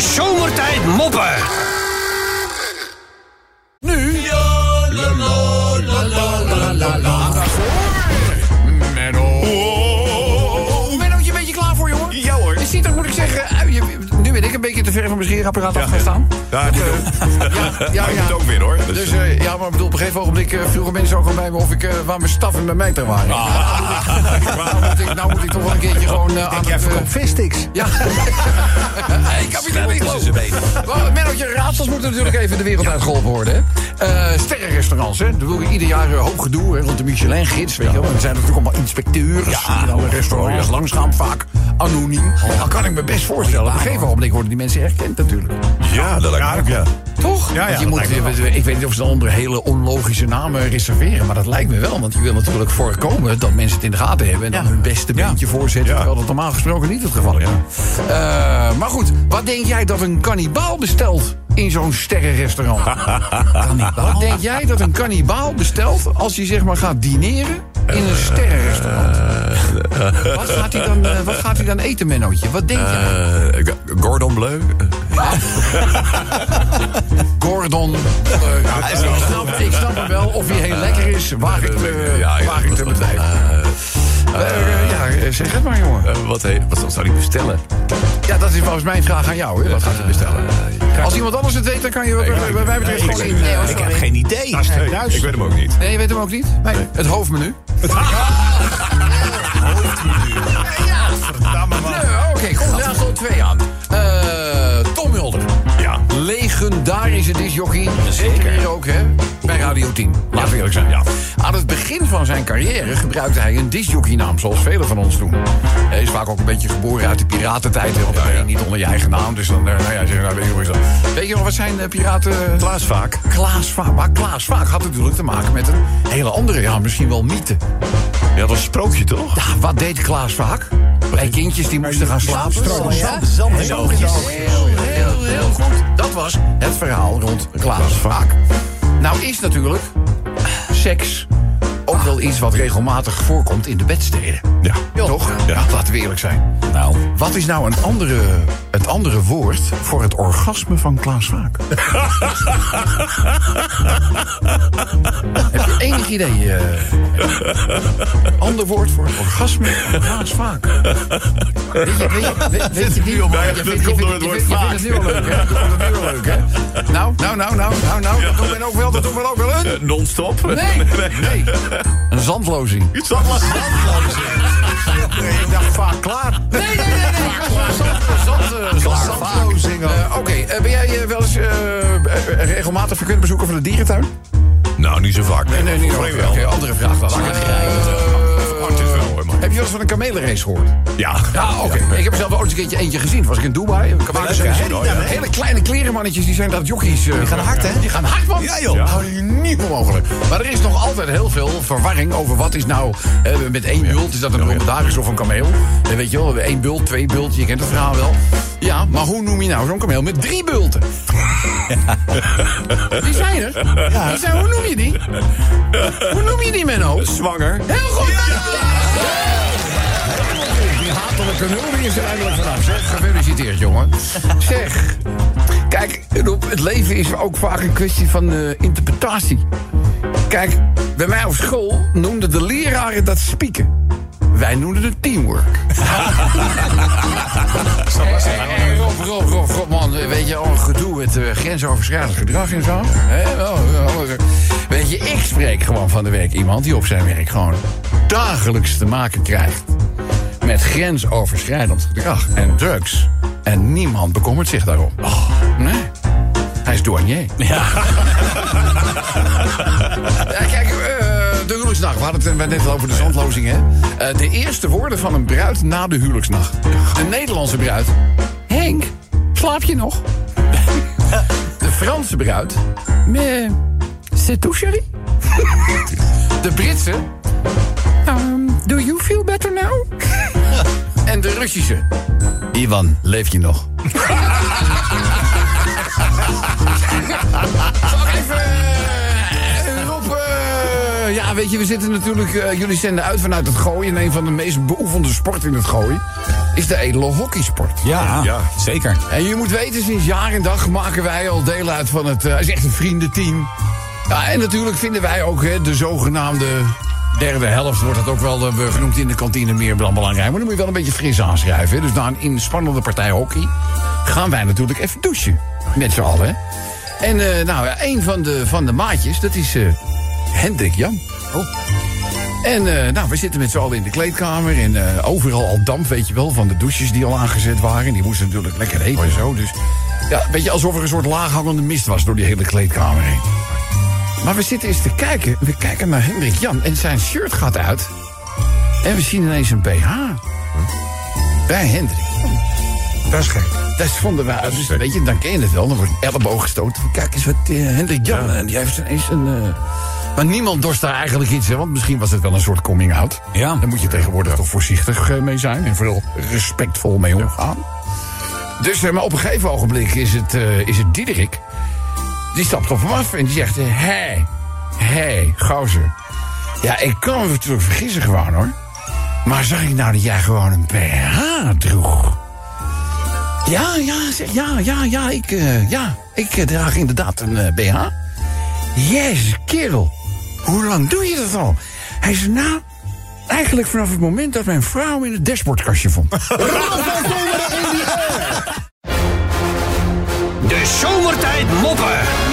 Zomertijd moppen. Nu. Menno. Mennootje, een beetje klaar voor, jongen? Ja hoor. Je ziet er, moet ik zeggen... eh, nu ben ik een beetje te ver van mijn scheerapparaat af gaan staan. Ja, die Ja, ja, ja. ook weer hoor. Dus, Dus eh, ja, maar bedoel, op een gegeven ogenblik uh, vroegen mensen ook al bij me of ik, eh, waar mijn staf en mijn meter waren. Ah. Nou, moet ik, nou moet ik toch wel een keertje gewoon eh, aan Jij het... eh, verkoopt vissticks. ja. hey, kapitein. Wel, Mennootje, raadsels moeten natuurlijk even de wereld uitgeholpen worden. hè. Eh sterrenrestaurants, hè. Daar wil je ieder jaar hoop gedoe hè, rond de Michelin-gids, weet je wel. Er zijn natuurlijk allemaal inspecteurs die in alle restaurants langsgaan, vaak anoniem. Dan kan ik me best voorstellen. Op een gegeven ogenblik worden die mensen erkend natuurlijk. ja, dat lijkt me ook, ja. Toch? Ja, ja, je dat moet, ik weet niet of ze dan onder hele onlogische namen reserveren. Maar dat lijkt me wel. Want je wil natuurlijk voorkomen dat mensen het in de gaten hebben. En dan hun beste beentje voorzetten. Ja. Terwijl dat normaal gesproken niet het geval is. Eh, maar goed, wat denk jij dat een kannibaal bestelt in zo'n sterrenrestaurant? Wat denk jij dat een kannibaal bestelt als hij zeg maar gaat dineren in een sterrenrestaurant? wat, gaat hij dan, eh, wat gaat hij dan eten, Mennootje? Wat denk jij? Eh, G- Gordon Bleu. Gordon. eh, ja, ik, snap, ik snap hem wel. Of hij heel lekker is, waar ik, eh, Ja, ja. waar ik te betwijfelen. Eh, ja, eh, zeg het maar, jongen. Eh, wat, he- wat zou die bestellen? Ja, dat is volgens mij een vraag aan jou. Hè? Wat gaat hij bestellen? Als iemand anders het weet, dan kan je bij- mij betreft gewoon in. eh, Ik heb geen idee. Duits. ik weet hem ook niet. Nee, je weet hem ook niet? Nee. Het hoofdmenu. Verdamme man. Ja, Oké, kom, daar stond twee aan. Eh, Tom Mulder. Ja. Legendarische discjockey. Zeker hier ook, hè? Bij Radio 10. Laten we eerlijk zijn. Ja. Begin van zijn carrière gebruikte hij een disjockeynaam, zoals velen van ons doen. Hij is vaak ook een beetje geboren uit de piratentijd. Want niet onder je eigen naam. Dus dan, eh, nou ja, zeg, nou, weet je hoe is dat? Weet je nog wat zijn eh, piraten... Klaas vaak. Klaas Vaak. Maar Klaas Vaak had natuurlijk te maken met een hele andere, ja, misschien wel mythe. Ja, dat was een sprookje toch? Ja, wat deed Klaas Vaak? Bij kindjes die moesten gaan slapen. Ja. zand, Heel, heel, heel, heel goed. Dat was het verhaal rond Klaas Vaak. Nou is natuurlijk seks wel iets wat regelmatig voorkomt in de bedsteden. Ja. Toch? Ja. Laten we eerlijk zijn. Nou, Wat is nou een andere, het andere woord voor het orgasme van Klaas Vaak? Heb je enig idee? eh, ander woord voor het orgasme van Klaas Vaak. Weet je, weet je, weet, weet je? Nee, dat komt door het je woord vaak. vindt het nu wel leuk, hè? Je vindt het nu wel leuk, hè? Nou, nou, nou, nou, nou, nou. Dat doen we ook wel, dat doen we ook wel een... Non-stop? Nee, nee. Een zandlozing. Zandla- ik dacht vaak klaar. Nee, nee, nee, Oké, eh, ben jij eh, wel eens eh, regelmatig verkund bezoeker van de dierentuin? Nou, niet zo vaak. Nee, nee, niet over. Oké, andere vraag dan. Heb je wel eens van een kamelenrace gehoord? Ja. Ja, oké. Ik heb er zelf ooit eens een keertje eentje gezien. Was ik in Dubai. Een kamelenrace. Hele- Ja, hè? Hele kleine klerenmannetjes, die zijn dat jockeys. die gaan hard, hè? Die gaan hard, man. Ja, joh. Nou, niet meer mogelijk. Maar er is nog altijd heel veel verwarring over wat is nou... eh, met één bult, is dat een dromedaris of een kameel? Eh, weet je wel, één bult, twee bult, je kent het verhaal wel. Ja, maar hoe noem je nou zo'n kameel met drie bulten? Die zijn er. Die zijn, hoe noem je die? Hoe noem je die, Menno? Zwanger. Heel goed! Die hatelijke. Zeg, gefeliciteerd, jongen. Zeg, kijk, Rob, het leven is ook vaak een kwestie van eh, interpretatie. Kijk, bij mij op school noemden de leraren dat spieken. Wij noemden het teamwork. Hey, Rob, Rob, Rob, Rob, man, weet je, al een gedoe met eh, grensoverschrijdend gedrag en zo. Weet je, ik spreek gewoon van de week iemand die op zijn werk gewoon dagelijks te maken krijgt met grensoverschrijdend gedrag en drugs. En niemand bekommert zich daarom. Nee. Hij is douanier. Ja. kijk, eh, de huwelijksnacht. We hadden het net al over de zandlozing, hè? Eh, de eerste woorden van een bruid na de huwelijksnacht. De Nederlandse bruid. Henk, slaap je nog? De Franse bruid. Mais, c'est tout, chérie? De Britse. Um, do you feel better now? en de Russische. Ivan, leef je nog? Weet je, we zitten natuurlijk... eh, jullie zenden uit vanuit het gooien. En een van de meest beoefende sporten in het gooien... is de edele hockeysport. Ja, Ja. zeker. En je moet weten, sinds jaar en dag maken wij al deel uit van het... eh, het is echt een vriendenteam. Ja, en natuurlijk vinden wij ook hè, de zogenaamde derde helft... wordt dat ook wel eh, genoemd in de kantine meer dan belangrijk. Maar dan moet je wel een beetje fris aanschrijven. hè. Dus na een inspannende partij hockey... gaan wij natuurlijk even douchen. Met z'n allen. hè. En eh, nou, ja, een van de, van de maatjes, dat is eh, Hendrik Jan. En eh, nou, we zitten met z'n allen in de kleedkamer. En eh, overal al damp, weet je wel, van de douches die al aangezet waren. Die moesten natuurlijk lekker heet en zo. Dus ja, weet je, alsof er een soort laaghangende mist was door die hele kleedkamer heen. Maar we zitten eens te kijken. We kijken naar Hendrik Jan en zijn shirt gaat uit. En we zien ineens een BH. Bij Hendrik. Dat is gek. Dat vonden wij, dus, weet je, dan ken je het wel. Dan wordt een elleboog gestoten. Kijk eens wat eh, Hendrik Jan, en die heeft ineens een... maar niemand dorst daar eigenlijk iets, hè, want misschien was het wel een soort coming-out. Ja. Daar moet je tegenwoordig toch voorzichtig eh, mee zijn en vooral respectvol mee omgaan. Dus eh, maar op een gegeven ogenblik is het, eh, is het Diederik. Die stapt op hem af en die zegt: Hé, hey, hey, gozer. Ja, ik kan me natuurlijk vergissen gewoon hoor. Maar zag ik nou dat jij gewoon een BH droeg? Ja, ja, zeg, ja, ja, ja, ik, ja, ik draag inderdaad een eh, BH. Jezus, kerel. Hoe lang doe je dat al? Hij zei, nou, eigenlijk vanaf het moment dat mijn vrouw in het dashboardkastje vond. De zomertijd moppen.